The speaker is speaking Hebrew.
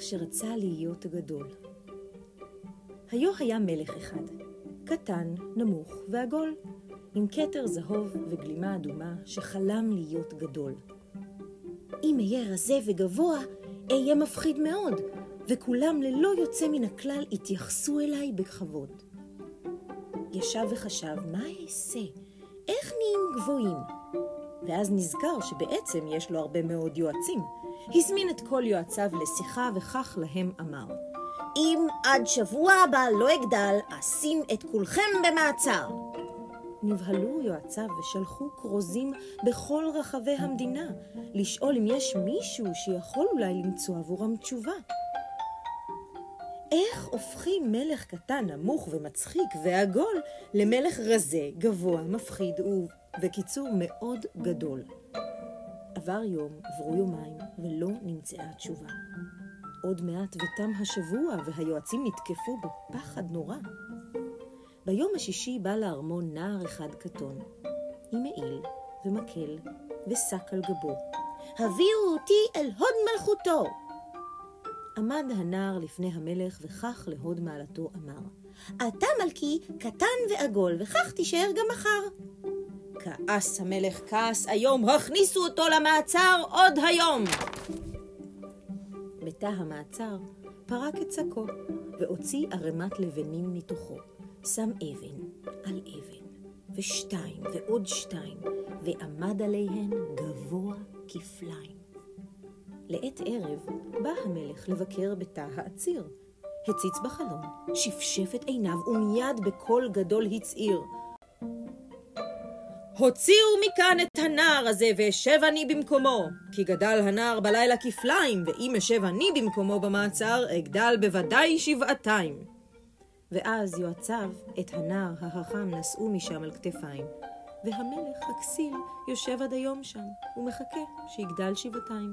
שרצה להיות גדול. היו היה מלך אחד, קטן, נמוך ועגול, עם כתר זהוב וגלימה אדומה שחלם להיות גדול. אם אהיה רזה וגבוה, אהיה מפחיד מאוד, וכולם ללא יוצא מן הכלל התייחסו אליי בכבוד. ישב וחשב, מה אעשה? איך נהיים גבוהים? ואז נזכר שבעצם יש לו הרבה מאוד יועצים. הזמין את כל יועציו לשיחה וכך להם אמר: אם עד שבוע הבא לא אגדל, אשים את כולכם במעצר. נבהלו יועציו ושלחו כרוזים בכל רחבי המדינה, לשאול אם יש מישהו שיכול אולי למצוא עבורם תשובה. איך הופכים מלך קטן, נמוך ומצחיק ועגול למלך רזה, גבוה, מפחיד ובקיצור מאוד גדול? עבר יום, עברו יומיים, ולא נמצאה תשובה. עוד מעט ותם השבוע, והיועצים נתקפו בפחד נורא. ביום השישי בא לארמון נער אחד קטון, עם מעיל ומקל ושק על גבו. הביאו אותי אל הוד מלכותו! עמד הנער לפני המלך, וכך להוד מעלתו אמר, אתה מלכי קטן ועגול, וכך תישאר גם מחר. כעס המלך כעס היום, הכניסו אותו למעצר עוד היום! בתא המעצר פרק את שקו, והוציא ערימת לבנים מתוכו. שם אבן על אבן, ושתיים ועוד שתיים, ועמד עליהן גבוה כפליים. לעת ערב בא המלך לבקר בתא העציר. הציץ בחלום, שפשף את עיניו, ומיד בקול גדול הצהיר. הוציאו מכאן את הנער הזה, ואשב אני במקומו. כי גדל הנער בלילה כפליים, ואם אשב אני במקומו במעצר, אגדל בוודאי שבעתיים. ואז יועציו את הנער החכם נשאו משם על כתפיים, והמלך הכסיל יושב עד היום שם, ומחכה שיגדל שבעתיים.